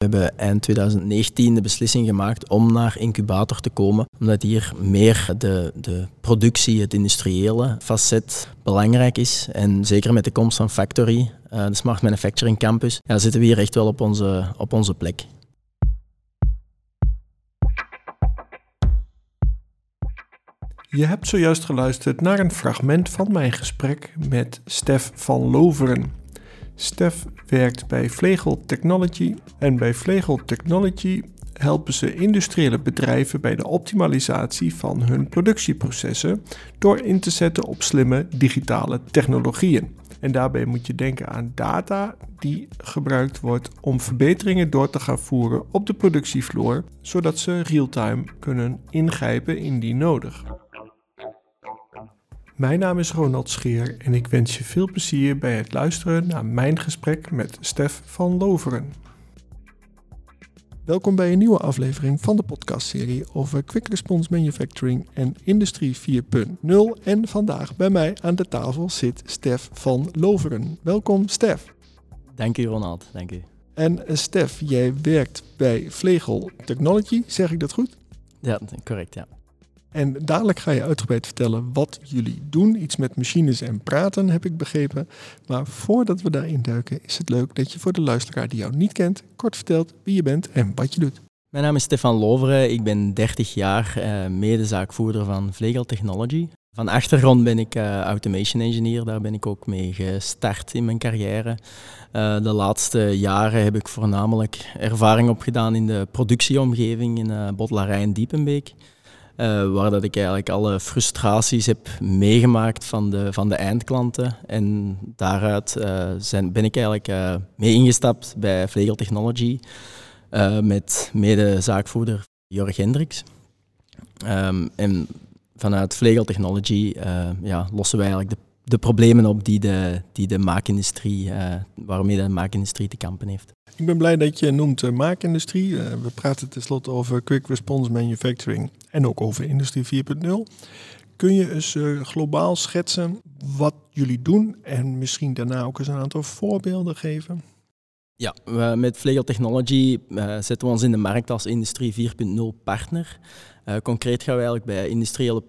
We hebben eind 2019 de beslissing gemaakt om naar incubator te komen, omdat hier meer de, de productie, het industriële facet belangrijk is. En zeker met de komst van Factory, uh, de Smart Manufacturing Campus, ja, zitten we hier echt wel op onze, op onze plek. Je hebt zojuist geluisterd naar een fragment van mijn gesprek met Stef van Loveren. Stef werkt bij Vlegel Technology en bij Vlegel Technology helpen ze industriële bedrijven bij de optimalisatie van hun productieprocessen door in te zetten op slimme digitale technologieën. En daarbij moet je denken aan data die gebruikt wordt om verbeteringen door te gaan voeren op de productievloer, zodat ze real-time kunnen ingrijpen indien nodig. Mijn naam is Ronald Scheer en ik wens je veel plezier bij het luisteren naar mijn gesprek met Stef van Loveren. Welkom bij een nieuwe aflevering van de podcastserie over Quick Response Manufacturing en Industrie 4.0. En vandaag bij mij aan de tafel zit Stef van Loveren. Welkom Stef. Dank u Ronald, dank u. En eh, Stef, jij werkt bij Vlegel Technology, zeg ik dat goed? Ja, correct, ja. En dadelijk ga je uitgebreid vertellen wat jullie doen. Iets met machines en praten, heb ik begrepen. Maar voordat we daarin duiken, is het leuk dat je voor de luisteraar die jou niet kent, kort vertelt wie je bent en wat je doet. Mijn naam is Stefan Loveren. Ik ben 30 jaar uh, medezaakvoerder van Vlegel Technology. Van achtergrond ben ik uh, automation engineer, daar ben ik ook mee gestart in mijn carrière. Uh, de laatste jaren heb ik voornamelijk ervaring opgedaan in de productieomgeving in uh, Bottelaarij en Diepenbeek. Uh, waar dat ik eigenlijk alle frustraties heb meegemaakt van de, van de eindklanten. En daaruit uh, zijn, ben ik eigenlijk uh, mee ingestapt bij Vlegel Technology met mede-zaakvoerder Jorg Hendricks. Um, en vanuit Vlegel Technology ja, lossen wij eigenlijk de, de problemen op die de, die de maakindustrie, waarmee de maakindustrie te kampen heeft. Ik ben blij dat je noemt uh, maakindustrie. Uh, we praten tenslotte over quick response manufacturing en ook over industrie 4.0. Kun je eens uh, globaal schetsen wat jullie doen en misschien daarna ook eens een aantal voorbeelden geven? Ja, we, met Vlegel Technology zetten we ons in de markt als industrie 4.0 partner. Uh, concreet gaan we eigenlijk bij industriële,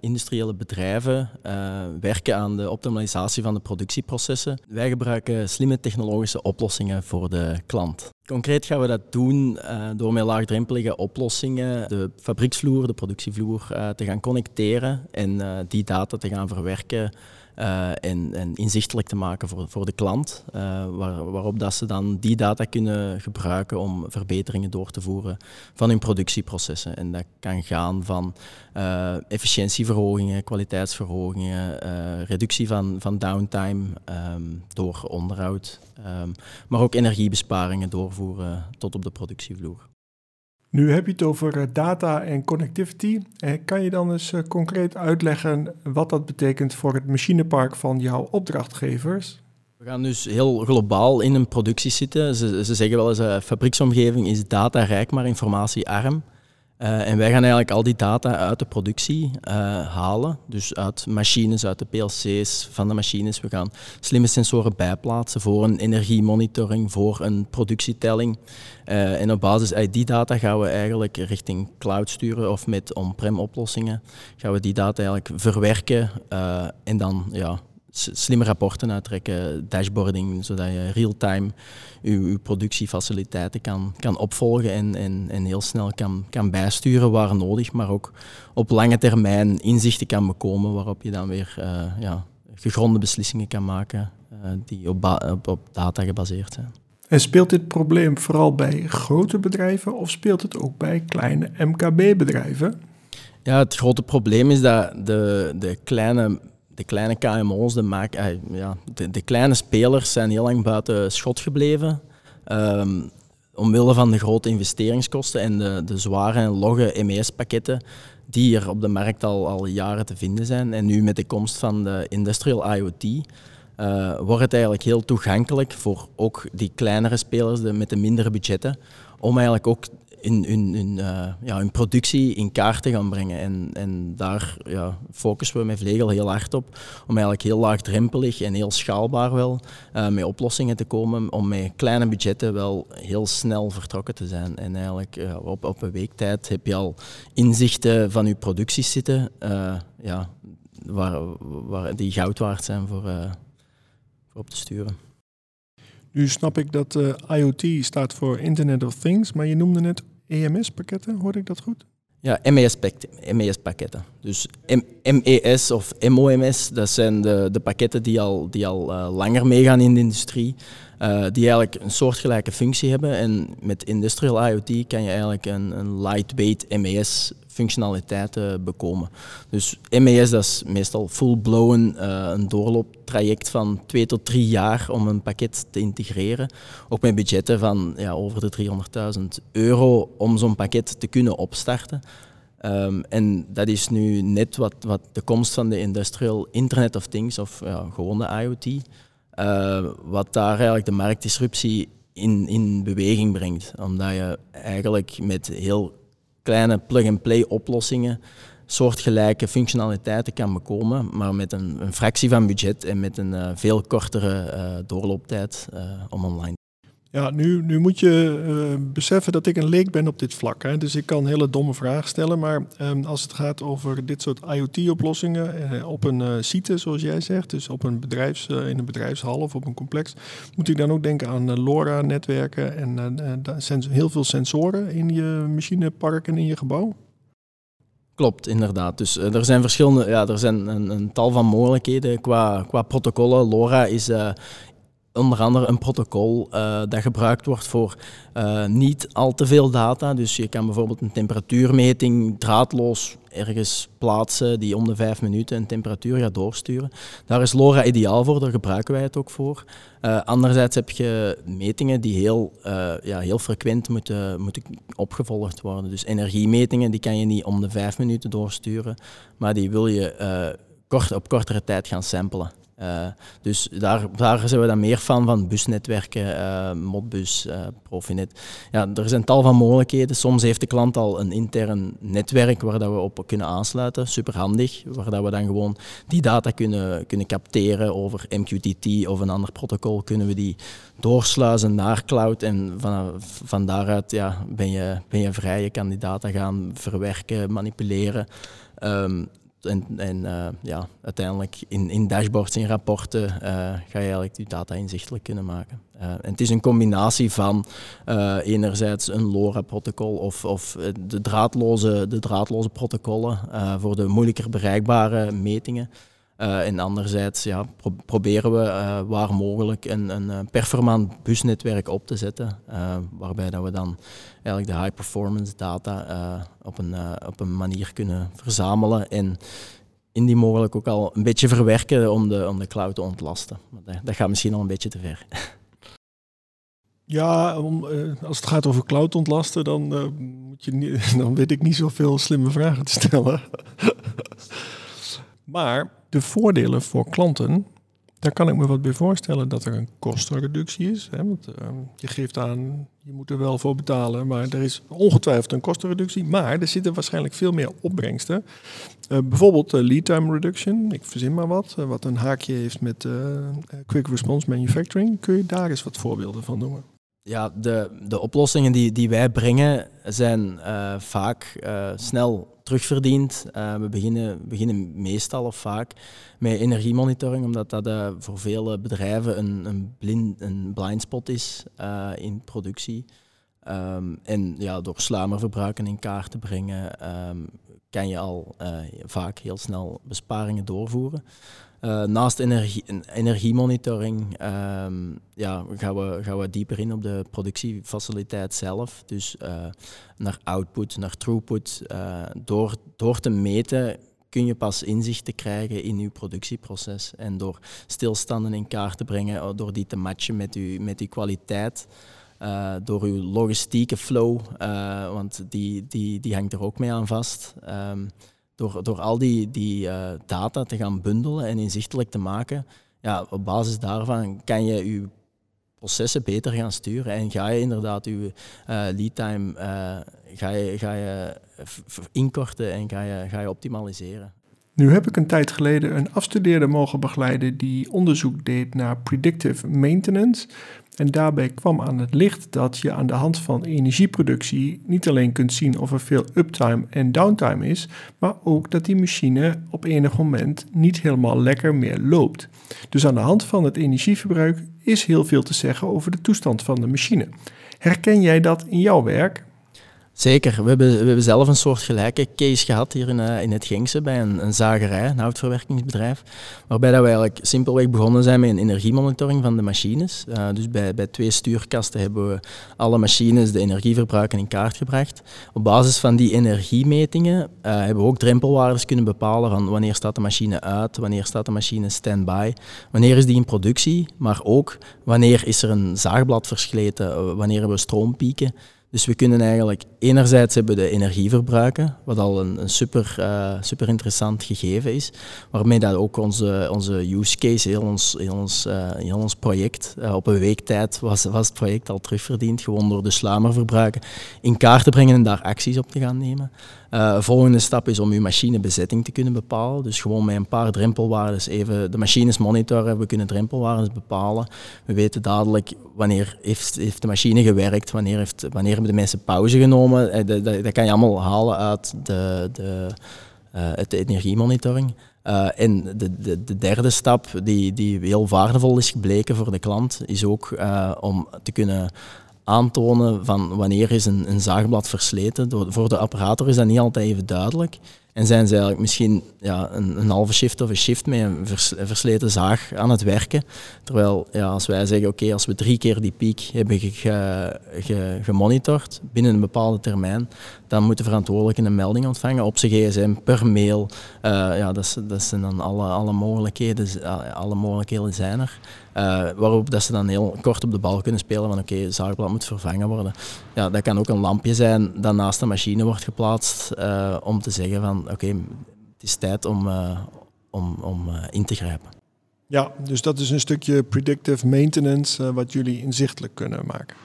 industriële bedrijven uh, werken aan de optimalisatie van de productieprocessen. Wij gebruiken slimme technologische oplossingen voor de klant. Concreet gaan we dat doen door met laagdrempelige oplossingen de fabrieksvloer, de productievloer te gaan connecteren en die data te gaan verwerken uh, en, inzichtelijk te maken voor, voor de klant, waar, waarop dat ze dan die data kunnen gebruiken om verbeteringen door te voeren van hun productieprocessen. En dat kan gaan van uh, efficiëntieverhogingen, kwaliteitsverhogingen, reductie van, van downtime um, door onderhoud, um, maar ook energiebesparingen doorvoeren tot op de productievloer. Nu heb je het over eh, data en connectivity. Eh, kan je dan eens eh, concreet uitleggen wat dat betekent voor het machinepark van jouw opdrachtgevers? We gaan dus heel globaal in een productie zitten. Ze, ze zeggen wel eens, een fabrieksomgeving is datarijk, maar informatiearm. Uh, en wij gaan eigenlijk al die data uit de productie uh, halen. Dus uit machines, uit de PLC's van de machines. We gaan slimme sensoren bijplaatsen voor een energiemonitoring, voor een productietelling. Uh, en op basis uit die data gaan we eigenlijk richting cloud sturen of met on-prem oplossingen. Gaan we die data eigenlijk verwerken en dan ja, slimme rapporten uittrekken, dashboarding, zodat je real-time je, productiefaciliteiten kan, kan opvolgen en, en, en heel snel kan, kan bijsturen waar nodig, maar ook op lange termijn inzichten kan bekomen waarop je dan weer uh, ja, gegronde beslissingen kan maken uh, die op, op, op data gebaseerd zijn. En speelt dit probleem vooral bij grote bedrijven of speelt het ook bij kleine MKB-bedrijven? Ja, het grote probleem is dat de, de kleine de kleine KMO's, de, maak, eh, ja, de, de, kleine spelers zijn heel lang buiten schot gebleven. Um, omwille van de grote investeringskosten en de, de zware en logge MES-pakketten die er op de markt al, al jaren te vinden zijn. En nu met de komst van de industrial IoT uh, wordt het eigenlijk heel toegankelijk voor ook die kleinere spelers de, met de mindere budgetten om eigenlijk ook hun, hun, hun, ja, hun productie in kaart te gaan brengen. En, en daar ja, focussen we met Vlegel heel hard op, om eigenlijk heel laagdrempelig en heel schaalbaar wel met oplossingen te komen, om met kleine budgetten wel heel snel vertrokken te zijn. En eigenlijk op, op een week tijd heb je al inzichten van je producties zitten, ja, waar, waar, die goud waard zijn voor, voor op te sturen. Nu snap ik dat uh, IoT staat voor Internet of Things, maar je noemde net EMS-pakketten, hoorde ik dat goed? Ja, MES-pakketten. dus MES of MOMS, dat zijn de, de pakketten die al, die al uh, langer meegaan in de industrie, uh, die eigenlijk een soortgelijke functie hebben. En met Industrial IoT kan je eigenlijk een, een lightweight MES functionaliteiten bekomen. Dus MES dat is meestal full-blown uh, een doorlooptraject van twee tot drie jaar om een pakket te integreren. Ook met budgetten van ja, over de 300.000 euro om zo'n pakket te kunnen opstarten. Um, en dat is nu net wat, wat de komst van de Industrial Internet of Things of ja, gewone IoT, uh, wat daar eigenlijk de marktdisruptie in, in beweging brengt. Omdat je eigenlijk met heel kleine plug-and-play oplossingen soortgelijke functionaliteiten kan bekomen, maar met een, een fractie van budget en met een uh, veel kortere uh, doorlooptijd uh, om online ja, nu, nu moet je uh, beseffen dat ik een leek ben op dit vlak. Hè. Dus ik kan hele domme vragen stellen. Maar um, als het gaat over dit soort IoT-oplossingen uh, op een uh, site, zoals jij zegt, dus op een bedrijfs, in een bedrijfshal of op een complex, moet ik dan ook denken aan LoRa-netwerken. En heel veel sensoren in je machinepark en in je gebouw. Klopt, inderdaad. Dus er zijn verschillende, ja, er zijn een, een, tal van mogelijkheden qua, qua protocollen. LoRa is onder andere een protocol uh, dat gebruikt wordt voor uh, niet al te veel data. Dus je kan bijvoorbeeld een temperatuurmeting draadloos ergens plaatsen die om de vijf minuten een temperatuur gaat doorsturen. Daar is LoRa ideaal voor, daar gebruiken wij het ook voor. Uh, anderzijds heb je metingen die heel, ja, heel frequent moeten, moeten opgevolgd worden. Dus energiemetingen die kan je niet om de vijf minuten doorsturen, maar die wil je kort, op kortere tijd gaan samplen. Uh, dus daar, daar zijn we dan meer van, van busnetwerken, uh, Modbus, uh, Profinet. Ja, er zijn tal van mogelijkheden. Soms heeft de klant al een intern netwerk waar dat we op kunnen aansluiten, superhandig, waar dat we dan gewoon die data kunnen, kunnen capteren over MQTT of een ander protocol, kunnen we die doorsluizen naar cloud en van, van daaruit ja, ben, je, ben je vrij, je kan die data gaan verwerken, manipuleren. Um, en, en uh, ja, uiteindelijk in, in dashboards, in rapporten, uh, ga je eigenlijk die data inzichtelijk kunnen maken. Uh, en het is een combinatie van enerzijds een LoRa-protocol of, of de, draadloze, de draadloze protocollen voor de moeilijker bereikbare metingen. Uh, en anderzijds ja, proberen we uh, waar mogelijk een, een eh, performant busnetwerk op te zetten, waarbij dat we dan eigenlijk de high performance data op, een, op een manier kunnen verzamelen en indien mogelijk ook al een beetje verwerken om de, om de cloud te ontlasten. Maar dat, gaat misschien al een beetje te ver. Ja, om, als het gaat over cloud ontlasten, dan, moet je dan weet ik niet zoveel slimme vragen te stellen. maar de voordelen voor klanten, daar kan ik me wat bij voorstellen dat er een kostenreductie is. Hè? Want uh, je geeft aan, je moet er wel voor betalen, maar er is ongetwijfeld een kostenreductie. Maar er zitten waarschijnlijk veel meer opbrengsten. Uh, bijvoorbeeld uh, lead time reduction, ik verzin maar wat, uh, wat een haakje heeft met quick response manufacturing. Kun je daar eens wat voorbeelden van noemen? Ja, de, de oplossingen die, die wij brengen zijn vaak snel terugverdient. Uh, we beginnen, beginnen meestal of vaak met energiemonitoring, omdat dat voor vele bedrijven een, een, blind, een blindspot is uh, in productie. Um, en ja, door sluimerverbruiken in kaart te brengen, um, kan je al vaak heel snel besparingen doorvoeren. Uh, naast energie, energiemonitoring um, ja, gaan, we, gaan we dieper in op de productiefaciliteit zelf. Dus uh, naar output, naar throughput. Uh, door, door te meten kun je pas inzichten krijgen in je productieproces. En door stilstanden in kaart te brengen, door die te matchen met je, met uw kwaliteit. door uw logistieke flow, want die, die, die hangt er ook mee aan vast. Um, door, door al die, die uh, data te gaan bundelen en inzichtelijk te maken, ja, op basis daarvan kan je je processen beter gaan sturen en ga je inderdaad je lead time ga je, ga je inkorten en ga je, ga je optimaliseren. Nu heb ik een tijd geleden een afstudeerder mogen begeleiden die onderzoek deed naar predictive maintenance. En daarbij kwam aan het licht dat je aan de hand van energieproductie niet alleen kunt zien of er veel uptime en downtime is, maar ook dat die machine op enig moment niet helemaal lekker meer loopt. Dus aan de hand van het energieverbruik is heel veel te zeggen over de toestand van de machine. Herken jij dat in jouw werk? Zeker. We hebben, we hebben zelf een soort gelijke case gehad hier in, uh, in het Gingse bij een, een, zagerij, een houtverwerkingsbedrijf, waarbij dat we eigenlijk simpelweg begonnen zijn met een energiemonitoring van de machines. Uh, dus bij, bij twee stuurkasten hebben we alle machines, de energieverbruiken in kaart gebracht. Op basis van die energiemetingen uh, hebben we ook drempelwaardes kunnen bepalen van wanneer staat de machine uit, wanneer staat de machine stand-by, wanneer is die in productie, maar ook wanneer is er een zaagblad versleten, wanneer hebben we stroompieken. Dus we kunnen eigenlijk enerzijds hebben de energieverbruiken, wat al een, een super, uh, super interessant gegeven is, waarmee dat ook onze, onze use case, heel ons, heel ons, uh, ons project, uh, op een week tijd was, was het project al terugverdiend, gewoon door de sluimerverbruiken in kaart te brengen en daar acties op te gaan nemen. Uh, volgende stap is om uw machinebezetting te kunnen bepalen. Dus gewoon met een paar drempelwaardes even de machines monitoren. We kunnen drempelwaardes bepalen. We weten dadelijk wanneer heeft, heeft de machine gewerkt, wanneer, heeft, wanneer hebben de mensen pauze genomen. Eh, dat, dat, dat kan je allemaal halen uit de, de, uh, het energiemonitoring. En de, de, de, derde stap, die, die heel waardevol is gebleken voor de klant, is ook om te kunnen aantonen van wanneer is een, een zaagblad versleten. voor de apparator is dat niet altijd even duidelijk. En zijn ze eigenlijk misschien ja, een, een halve shift of een shift met een versleten zaag aan het werken. Terwijl ja, als wij zeggen, oké, als we drie keer die piek hebben ge, gemonitord binnen een bepaalde termijn, dan moet de verantwoordelijke een melding ontvangen op zijn gsm, per mail. Uh, ja, dat, dat zijn dan alle, alle mogelijkheden, alle mogelijkheden zijn er. Uh, waarop dat ze dan heel kort op de bal kunnen spelen van oké, okay, zaagblad moet vervangen worden. Ja, dat kan ook een lampje zijn dat naast de machine wordt geplaatst uh, om te zeggen van oké, okay, het is tijd om, uh, om, om in te grijpen. Ja, dus dat is een stukje predictive maintenance wat jullie inzichtelijk kunnen maken.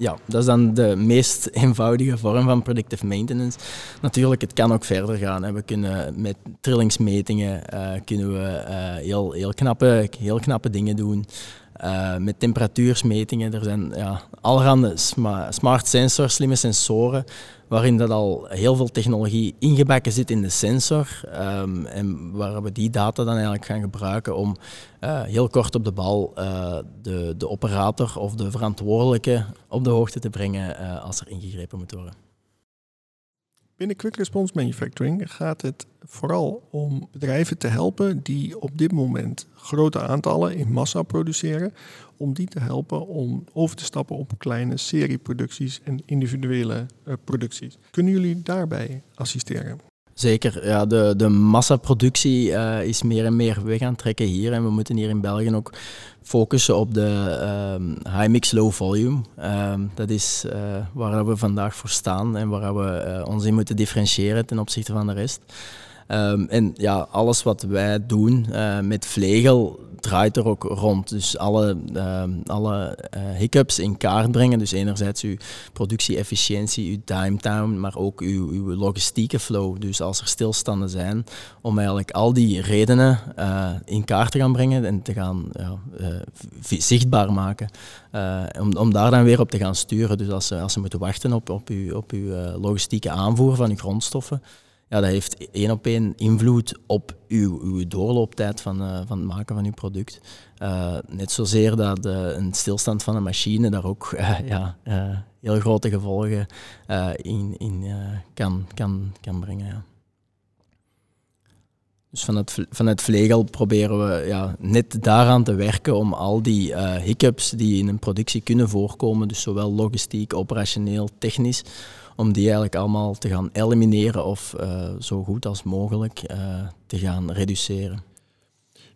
Ja, dat is dan de meest eenvoudige vorm van predictive maintenance. Natuurlijk, het kan ook verder gaan. Hè. We kunnen met trillingsmetingen uh, kunnen we uh, heel, heel, knappe, heel knappe dingen doen. Uh, met temperatuursmetingen, er zijn ja, allerhande smart sensors, slimme sensoren, waarin dat al heel veel technologie ingebakken zit in de sensor. Um, en waar we die data dan eigenlijk gaan gebruiken om uh, heel kort op de bal uh, de, de operator of de verantwoordelijke op de hoogte te brengen als er ingegrepen moet worden. Binnen Quick Response Manufacturing gaat het vooral om bedrijven te helpen die op dit moment grote aantallen in massa produceren, om die te helpen om over te stappen op kleine serieproducties en individuele uh, producties. Kunnen jullie daarbij assisteren? Zeker, ja, de, de massaproductie uh, is meer en meer weg aan trekken hier. En we moeten hier in België ook focussen op de um, high mix, low volume. Um, dat is uh, waar we vandaag voor staan en waar we ons in moeten differentiëren ten opzichte van de rest. Um, en ja, alles wat wij doen uh, met vlegel draait er ook rond. Dus alle, uh, alle uh, hiccups in kaart brengen. Dus enerzijds uw productie-efficiëntie, uw time time, maar ook uw, uw logistieke flow. Dus als er stilstanden zijn, om eigenlijk al die redenen in kaart te gaan brengen en te gaan zichtbaar maken. om, om daar dan weer op te gaan sturen. Dus als ze, als ze moeten wachten op, op uw, op uw logistieke aanvoer van uw grondstoffen ja, dat heeft één op één invloed op uw, uw doorlooptijd van, uh, van het maken van uw product. Uh, net zozeer dat uh, een stilstand van een machine daar ook ja, heel grote gevolgen in, in kan, kan, kan brengen. Ja. Dus vanuit, vanuit Vlegel proberen we ja, net daaraan te werken om al die hiccups die in een productie kunnen voorkomen, dus zowel logistiek, operationeel, technisch, om die eigenlijk allemaal te gaan elimineren of uh, zo goed als mogelijk uh, te gaan reduceren.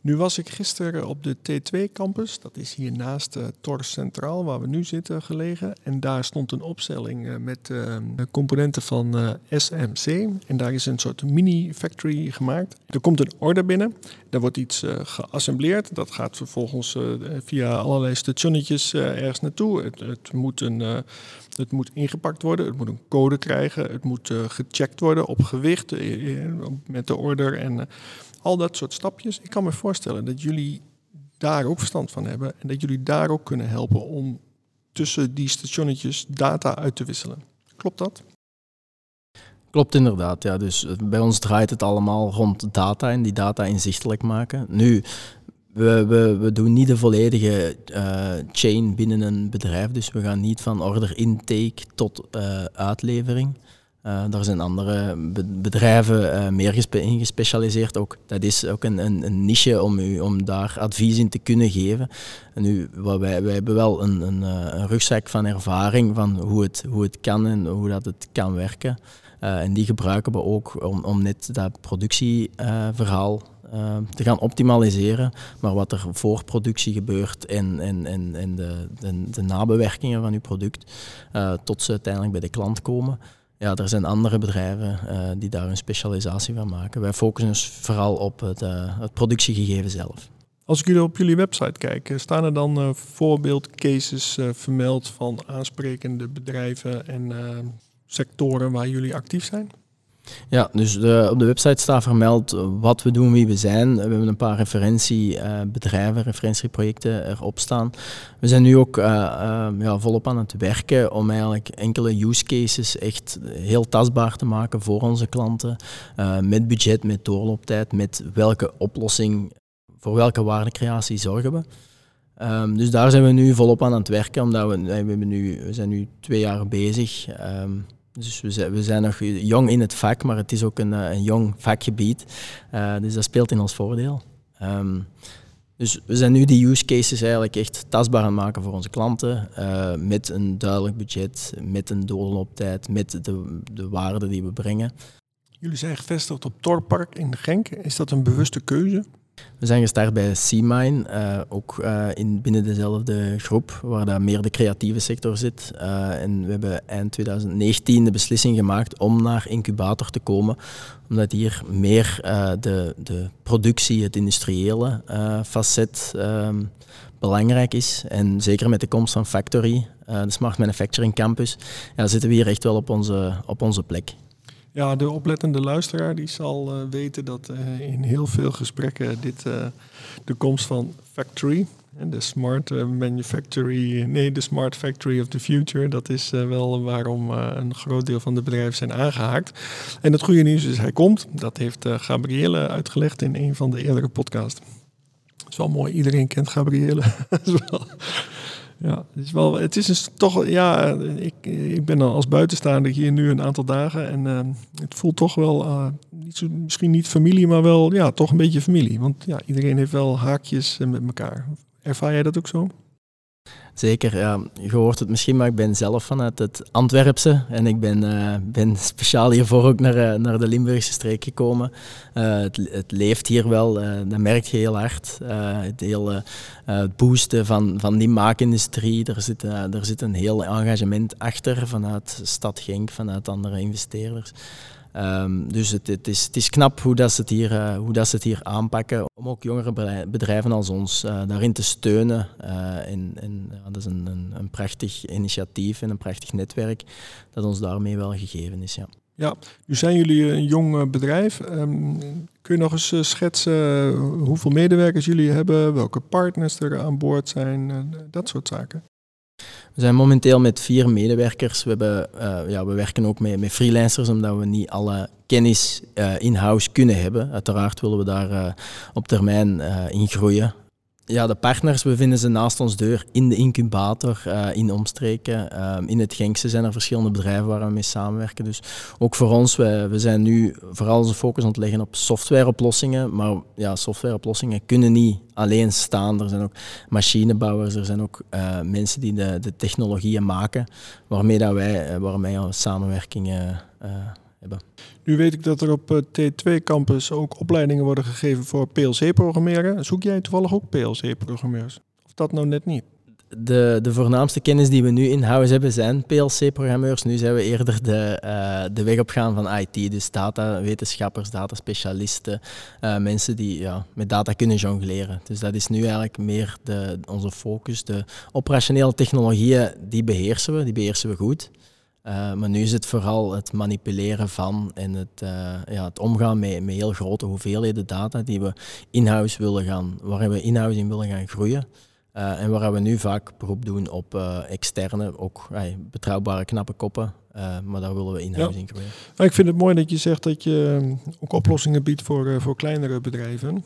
Nu was ik gisteren op de T2-campus, dat is hier naast uh, Centraal, waar we nu zitten, gelegen. En daar stond een opstelling uh, met uh, componenten van SMC. En daar is een soort mini-factory gemaakt. Er komt een order binnen, daar wordt iets geassembleerd. Dat gaat vervolgens via allerlei stationnetjes ergens naartoe. Het, het moet een... het moet ingepakt worden, het moet een code krijgen, het moet gecheckt worden op gewicht met de order en al dat soort stapjes. Ik kan me voorstellen dat jullie daar ook verstand van hebben en dat jullie daar ook kunnen helpen om tussen die stationnetjes data uit te wisselen. Klopt dat? Klopt inderdaad, ja. Dus eh, bij ons draait het allemaal rond data en die data inzichtelijk maken. Nu, we, we, we doen niet de volledige uh, chain binnen een bedrijf, dus we gaan niet van order intake tot uh, uitlevering. Uh, daar zijn andere bedrijven uh, meer in gespecialiseerd. Ook. Dat is ook een, een, een, niche om, u, om daar advies in te kunnen geven. En nu, wat wij, wij hebben wel een, een, eh, een rugzak van ervaring van hoe het, hoe het kan en hoe dat het kan werken. En die gebruiken we ook om, om net dat productieverhaal te gaan optimaliseren. Maar wat er voor productie gebeurt en, en, en, en de, de, de nabewerkingen van uw product, tot ze uiteindelijk bij de klant komen ja, er zijn andere bedrijven uh, die daar een specialisatie van maken. Wij focussen dus vooral op het, uh, het productiegegeven zelf. Als ik jullie op jullie website kijk, eh, staan er dan voorbeeldcases vermeld van aansprekende bedrijven en sectoren waar jullie actief zijn? Ja, dus de, op de website staat vermeld wat we doen, wie we zijn. We hebben een paar referentiebedrijven, uh, referentieprojecten erop staan. We zijn nu ook uh, uh, ja, volop aan het werken om eigenlijk enkele use cases echt heel tastbaar te maken voor onze klanten. Eh, met budget, met doorlooptijd, met welke oplossing, voor welke waardecreatie zorgen we. Um, dus daar zijn we nu volop aan het werken, omdat we, we, hebben nu, we zijn nu twee jaar bezig. Um, dus we zijn, we zijn nog jong in het vak, maar het is ook een, eh, een jong vakgebied. Uh, dus dat speelt in ons voordeel. Um, dus we zijn nu die use cases eigenlijk echt tastbaar aan het maken voor onze klanten. Uh, met een duidelijk budget, met een doorlooptijd, met de, de waarde die we brengen. Jullie zijn gevestigd op Torpark in Genk. Is dat een bewuste keuze? We zijn gestart bij Seamine, uh, ook uh, in, binnen dezelfde groep, waar daar meer de creatieve sector zit. Uh, en we hebben eind 2019 de beslissing gemaakt om naar incubator te komen, omdat hier meer de, de productie, het industriële facet ehm, belangrijk is. En zeker met de komst van Factory, de Smart Manufacturing Campus, ja, zitten we hier echt wel op onze, op onze plek. Ja, de oplettende luisteraar die zal uh, weten dat uh, in heel veel gesprekken dit uh, de komst van Factory, de Smart Manufactory, nee, de Smart Factory of the Future, dat is wel waarom een groot deel van de bedrijven zijn aangehaakt. En het goede nieuws is, hij komt. Dat heeft Gabrielle uitgelegd in een van de eerdere podcasts. Het is wel mooi, iedereen kent Gabrielle. Ja, het is, wel, het is toch, ja, ik, ik ben dan als buitenstaander hier nu een aantal dagen en uh, het voelt toch wel, uh, niet zo, misschien niet familie, maar wel, ja, toch een beetje familie. Want ja, iedereen heeft wel haakjes met elkaar. Ervaar jij dat ook zo? Zeker, ja. je hoort het misschien, maar ik ben zelf vanuit het Antwerpse en ik ben, uh, ben speciaal hiervoor ook naar, uh, naar de Limburgse streek gekomen. Uh, het, het, leeft hier wel, dat merk je heel hard. het hele boosten van, van die maakindustrie, er zit, er zit een heel engagement achter vanuit Stad Genk, vanuit andere investeerders. Um, dus het, het, is, het is knap hoe, dat ze het hier, uh, hoe dat ze het hier aanpakken om ook jongere bedrijven als ons uh, daarin te steunen. En, en dat is een, een, een, prachtig initiatief en een prachtig netwerk dat ons daarmee wel gegeven is. Ja, ja nu zijn jullie een jong bedrijf. Um, kun je nog eens schetsen hoeveel medewerkers jullie hebben, welke partners er aan boord zijn, dat soort zaken? We zijn momenteel met vier medewerkers. We, hebben, uh, ja, we werken ook met, met freelancers, omdat we niet alle kennis uh, in-house kunnen hebben. Uiteraard willen we daar uh, op termijn in groeien ja, de partners bevinden ze naast ons deur in de incubator, uh, in omstreken. Uh, in het Genkse zijn er verschillende bedrijven waar we mee samenwerken. Dus ook voor ons, we, we zijn nu vooral onze focus aan het leggen op softwareoplossingen. Maar ja, softwareoplossingen kunnen niet alleen staan. Er zijn ook machinebouwers, er zijn ook uh, mensen die de, de technologieën maken waarmee, dat wij, waarmee we samenwerkingen hebben. Nu weet ik dat er op T2-campus ook opleidingen worden gegeven voor PLC-programmeren. Zoek jij toevallig ook PLC-programmeurs? Of dat nou net niet? de, de voornaamste kennis die we nu in-house hebben zijn PLC-programmeurs. Nu zijn we eerder de, uh, de weg opgaan van IT, dus data-wetenschappers, dataspecialisten, uh, mensen die ja, met data kunnen jongleren. Dus dat is nu eigenlijk meer de, onze focus. De operationele technologieën, die beheersen we, die beheersen we goed. Uh, maar nu is het vooral het manipuleren van en het, ja, het omgaan met, met heel grote hoeveelheden data die we in-house willen gaan, waar we in-house in willen gaan groeien. Uh, en waar we nu vaak beroep doen op externe, ook betrouwbare, knappe koppen. Maar daar willen we in-house in groeien. ik vind het mooi dat je zegt dat je ook oplossingen biedt voor, voor kleinere bedrijven.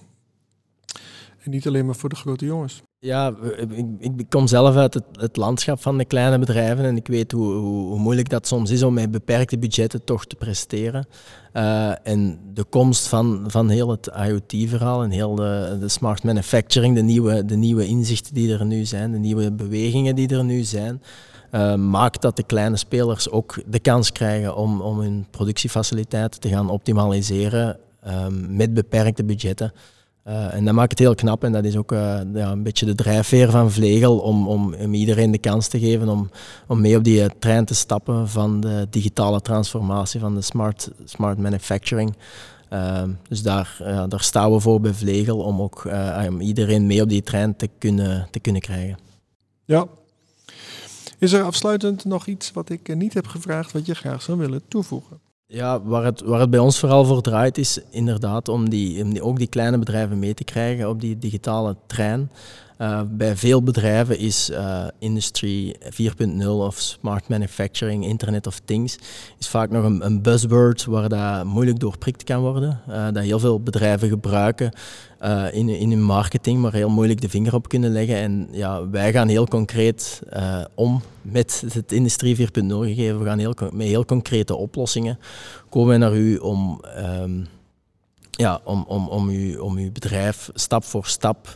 En niet alleen maar voor de grote jongens. Ja, ik, ik kom zelf uit het, het, landschap van de kleine bedrijven en ik weet hoe, hoe, moeilijk dat soms is om met beperkte budgetten toch te presteren. Uh, en de komst van, van heel het IoT-verhaal en heel de, de, smart manufacturing, de nieuwe, de nieuwe inzichten die er nu zijn, de nieuwe bewegingen die er nu zijn, uh, maakt dat de kleine spelers ook de kans krijgen om, om hun productiefaciliteiten te gaan optimaliseren uh, met beperkte budgetten. Uh, en dat maakt het heel knap en dat is ook uh, ja, een beetje de drijfveer van Vlegel om, om, iedereen de kans te geven om, om mee op die uh, trein te stappen van de digitale transformatie, van de smart, smart manufacturing. dus daar, daar staan we voor bij Vlegel om ook iedereen mee op die trein te kunnen, te kunnen krijgen. Ja. Is er afsluitend nog iets wat ik niet heb gevraagd wat je graag zou willen toevoegen? Ja, waar het, waar het bij ons vooral voor draait is inderdaad om, die, om ook die kleine bedrijven mee te krijgen op die digitale trein. Uh, bij veel bedrijven is uh, Industry 4.0 of Smart Manufacturing, Internet of Things, is vaak nog een, een buzzword waar dat moeilijk doorprikt kan worden. Uh, dat heel veel bedrijven gebruiken in, in hun marketing, maar heel moeilijk de vinger op kunnen leggen. En ja, wij gaan heel concreet om met het Industrie 4.0 gegeven. We gaan heel, met heel concrete oplossingen komen naar u om... Um, ja, om, om, om, u, om uw bedrijf stap voor stap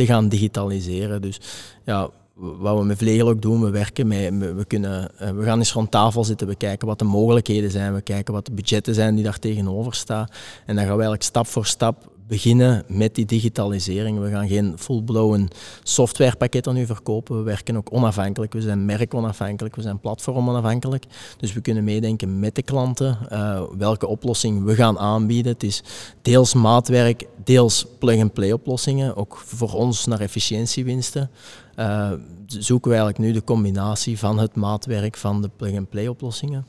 te gaan digitaliseren. Dus ja, wat we met Vlegel ook doen, we werken met, we, kunnen, eh, we gaan eens rond tafel zitten, we kijken wat de mogelijkheden zijn, we kijken wat de budgetten zijn die daar tegenover staan. En dan gaan we eigenlijk stap voor stap beginnen met die digitalisering. We gaan geen full-blown softwarepakketten nu verkopen. We werken ook onafhankelijk. We zijn merkonafhankelijk, we zijn platform onafhankelijk. Dus we kunnen meedenken met de klanten uh, welke oplossing we gaan aanbieden. Het is deels maatwerk, deels plug-and-play oplossingen. Ook voor ons naar efficiëntiewinsten. Uh, zoeken we eigenlijk nu de combinatie van het maatwerk van de plug-and-play oplossingen.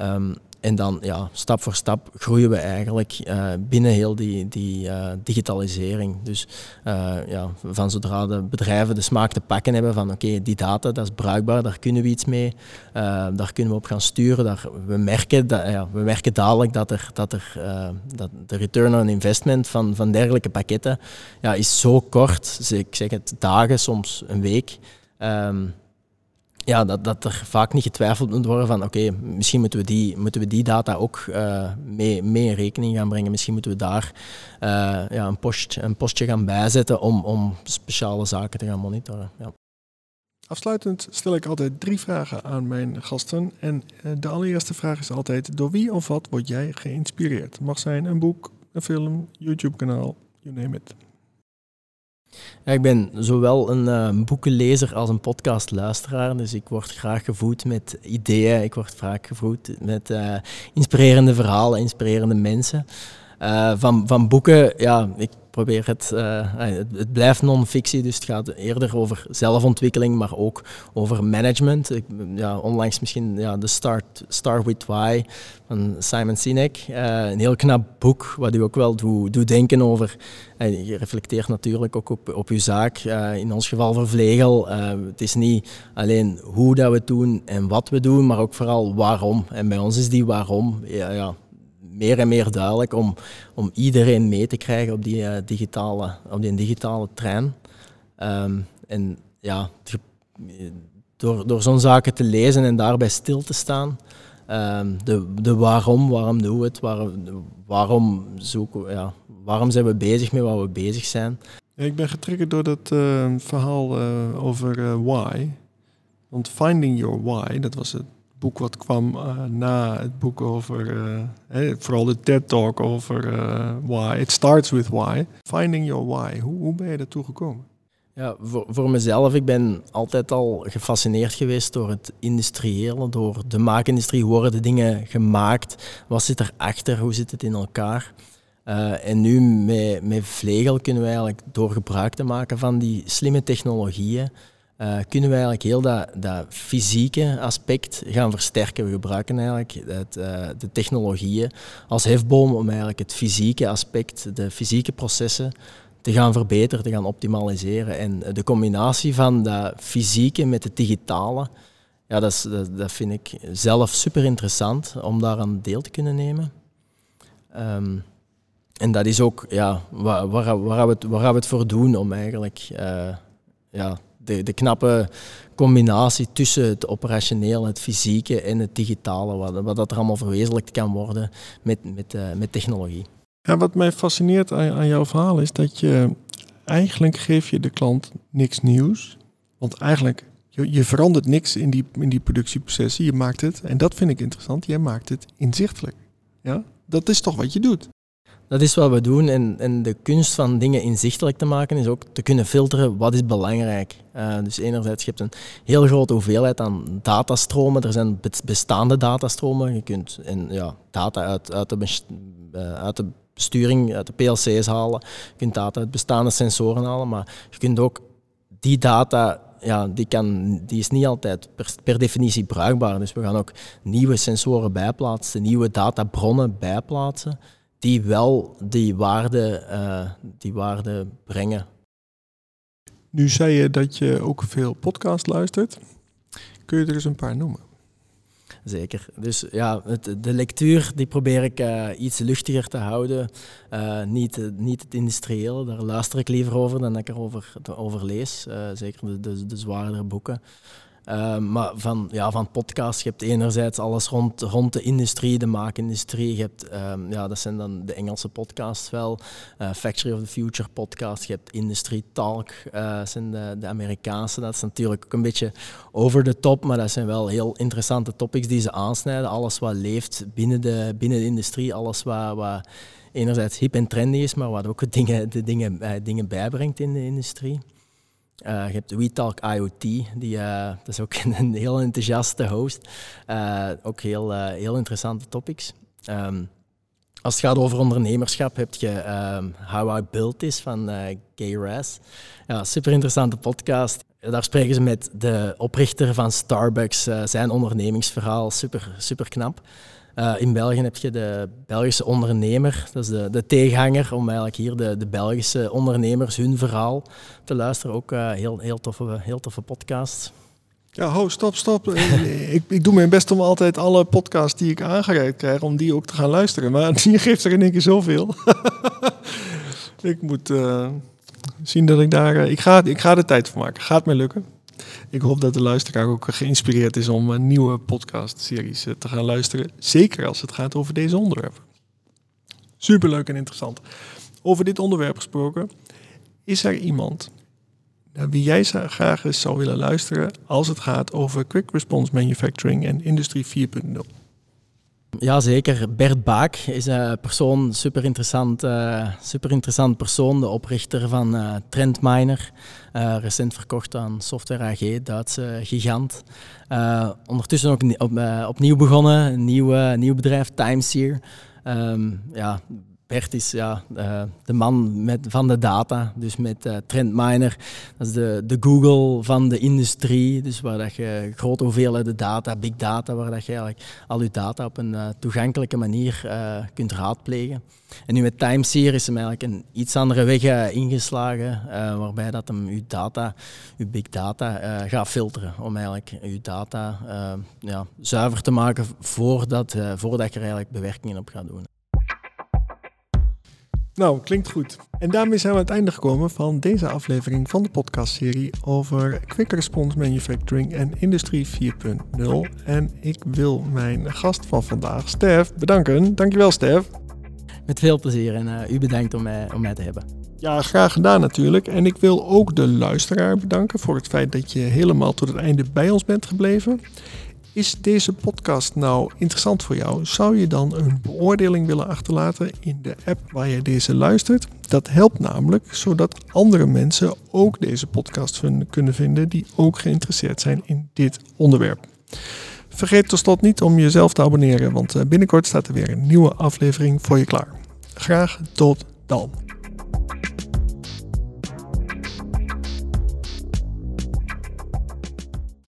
Um, en dan ja, stap voor stap groeien we eigenlijk uh, binnen heel die, die uh, digitalisering. Dus uh, ja, van zodra de bedrijven de smaak te pakken hebben van oké, die data dat is bruikbaar, daar kunnen we iets mee, daar kunnen we op gaan sturen. Daar, we, merken dat, ja, we merken dadelijk dat, er, dat, er, dat de return on investment van, van dergelijke pakketten ja, is zo kort, ik zeg het dagen, soms een week. Um, ja, dat, dat er vaak niet getwijfeld moet worden van oké, misschien moeten we, die, moeten we die data ook uh, mee, mee in rekening gaan brengen. Misschien moeten we daar uh, ja, een, post, een postje gaan bijzetten om, om speciale zaken te gaan monitoren. Ja. Afsluitend stel ik altijd drie vragen aan mijn gasten. En uh, de allereerste vraag is altijd, door wie of wat word jij geïnspireerd? Het mag zijn een boek, een film, YouTube-kanaal, you name it. Ja, ik ben zowel een uh, boekenlezer als een podcastluisteraar. Dus ik word graag gevoed met ideeën. Ik word vaak gevoed met uh, inspirerende verhalen, inspirerende mensen. Uh, van, van boeken, ja, ik probeer het, uh, het, blijft non-fictie, dus het gaat eerder over zelfontwikkeling, maar ook over management. Ja, onlangs misschien ja, de Start, Start With Why van Simon Sinek. Een heel knap boek, wat u ook wel doet, denken over. Je reflecteert natuurlijk ook op, op uw zaak. in ons geval voor Vlegel. het is niet alleen hoe dat we het doen en wat we doen, maar ook vooral waarom. En bij ons is die waarom ja, ja meer en meer duidelijk om, om iedereen mee te krijgen op die, uh, digitale, op die digitale trein. Um, en ja, door, door zo'n zaken te lezen en daarbij stil te staan, um, de, de waarom, waarom doen we het, waarom, waarom, zoeken, ja, waarom zijn we bezig met wat we bezig zijn. Ik ben getriggerd door dat uh, verhaal uh, over why. Want finding your why, dat was het boek wat kwam uh, na het boek over, uh, vooral de TED Talk over uh, why. It starts with why. Finding your why. Hoe, ben je daartoe gekomen? Ja, voor, voor mezelf, ik ben altijd al gefascineerd geweest door het industriële, door de maakindustrie. Hoe worden dingen gemaakt? Wat zit erachter? Hoe zit het in elkaar? En nu met, met Vlegel kunnen we eigenlijk door gebruik te maken van die slimme technologieën, uh, kunnen we eigenlijk heel dat, dat fysieke aspect gaan versterken. We gebruiken eigenlijk het, uh, de technologieën als hefboom om eigenlijk het fysieke aspect, de fysieke processen te gaan verbeteren, te gaan optimaliseren. En de combinatie van dat fysieke met het digitale, ja, dat, is, dat, vind ik zelf super interessant om daar aan deel te kunnen nemen. Um, en dat is ook ja, waar, waar, waar, we het, waar we het voor doen om eigenlijk ja, de, de knappe combinatie tussen het operationeel, het fysieke en het digitale, wat, dat er allemaal verwezenlijkt kan worden met, met, uh, met technologie. Ja, wat mij fascineert aan, aan jouw verhaal is dat je eigenlijk geef je de klant niks nieuws. Want eigenlijk, je, je verandert niks in die, in die productieprocessen. Je maakt het, en dat vind ik interessant, jij maakt het inzichtelijk. Ja? Dat is toch wat je doet? Dat is wat we doen. En, en de kunst van dingen inzichtelijk te maken is ook te kunnen filteren wat is belangrijk. Uh, dus enerzijds, je hebt een heel grote hoeveelheid aan datastromen. Er zijn bestaande datastromen. Je kunt en, ja, data uit, uit, de, uh, uit de besturing, uit de PLC's halen. Je kunt data uit bestaande sensoren halen. Maar je kunt ook die data ja, die, kan, die is niet altijd per, definitie bruikbaar. Dus we gaan ook nieuwe sensoren bijplaatsen, nieuwe databronnen bijplaatsen die wel die waarde, uh, die waarde brengen. Nu zei je dat je ook veel podcast luistert. Kun je er eens een paar noemen? Zeker. Dus ja, het, de lectuur die probeer ik uh, iets luchtiger te houden. Uh, niet, niet het industriële, daar luister ik liever over dan dat ik erover over lees. zeker de, de, de zwaardere boeken. Uh, maar van, ja, van podcasts, je hebt enerzijds alles rond, rond de industrie, de maakindustrie. Je hebt, um, ja, dat zijn dan de Engelse podcasts wel. Uh, Factory of the Future podcast. Je hebt Industry Talk, uh, zijn de, de Amerikaanse. Dat is natuurlijk ook een beetje over de top, maar dat zijn wel heel interessante topics die ze aansnijden. Alles wat leeft binnen de, binnen de industrie, alles wat, wat enerzijds hip en trendy is, maar wat ook dingen, de dingen, dingen bijbrengt in de industrie. Uh, je hebt WeTalk IoT, die, uh, dat is ook een heel enthousiaste host. Uh, ook heel, heel interessante topics. Um, als het gaat over ondernemerschap, heb je um, How I Built This van Gay Raz. Ja, super interessante podcast. Daar spreken ze met de oprichter van Starbucks, zijn ondernemingsverhaal, super, super knap. Uh, in België heb je de Belgische ondernemer, dat is de, de tegenhanger, om eigenlijk hier de, de Belgische ondernemers hun verhaal te luisteren. Ook uh, heel, heel, toffe, heel toffe podcast. Ja, ho, stop, stop. ik, ik doe mijn best om altijd alle podcasts die ik aangereikt krijg, om die ook te gaan luisteren. Maar je geeft er in één keer zoveel. ik moet uh, zien dat ik daar... ik, ga, ik ga er tijd voor maken. Gaat mij lukken ik hoop dat de luisteraar ook geïnspireerd is om een nieuwe podcast-series eh, te gaan luisteren. Zeker als het gaat over deze onderwerpen. Superleuk en interessant. Over dit onderwerp gesproken, is er iemand naar wie jij graag eens zou willen luisteren als het gaat over quick response manufacturing en industrie 4.0? Ja, zeker. Bert Baak is een persoon, super interessant, uh, super interessant persoon, de oprichter van uh, Trendminer. Recent verkocht aan Software AG, Duitse gigant. ondertussen ook op, opnieuw begonnen, een nieuw, nieuw bedrijf, Timeseer. Um, ja, Bert is ja, uh, de man met, van de data, dus met uh, Trendminer. Dat is de, de Google van de industrie, dus waar dat je grote hoeveelheden data, big data, waar dat je eigenlijk al je data op een uh, toegankelijke manier kunt raadplegen. En nu met Timeseer is hem eigenlijk een iets andere weg ingeslagen, waarbij dat hem je data, je big data, gaat filteren, om eigenlijk je data ja, zuiver te maken voordat, voordat je er eigenlijk bewerkingen op gaat doen. Nou, klinkt goed. En daarmee zijn we aan het einde gekomen van deze aflevering van de podcastserie over Quick Response Manufacturing en Industrie 4.0. En ik wil mijn gast van vandaag, Stef, bedanken. Dankjewel, Stef. Met veel plezier en uh, u bedankt om mij, om mij te hebben. Ja, graag gedaan natuurlijk. En ik wil ook de luisteraar bedanken voor het feit dat je helemaal tot het einde bij ons bent gebleven. Is deze podcast nou interessant voor jou? Zou je dan een beoordeling willen achterlaten in de app waar je deze luistert? Dat helpt namelijk zodat andere mensen ook deze podcast kunnen vinden die ook geïnteresseerd zijn in dit onderwerp. Vergeet tot slot niet om jezelf te abonneren, want eh, binnenkort staat er weer een nieuwe aflevering voor je klaar. Graag tot dan.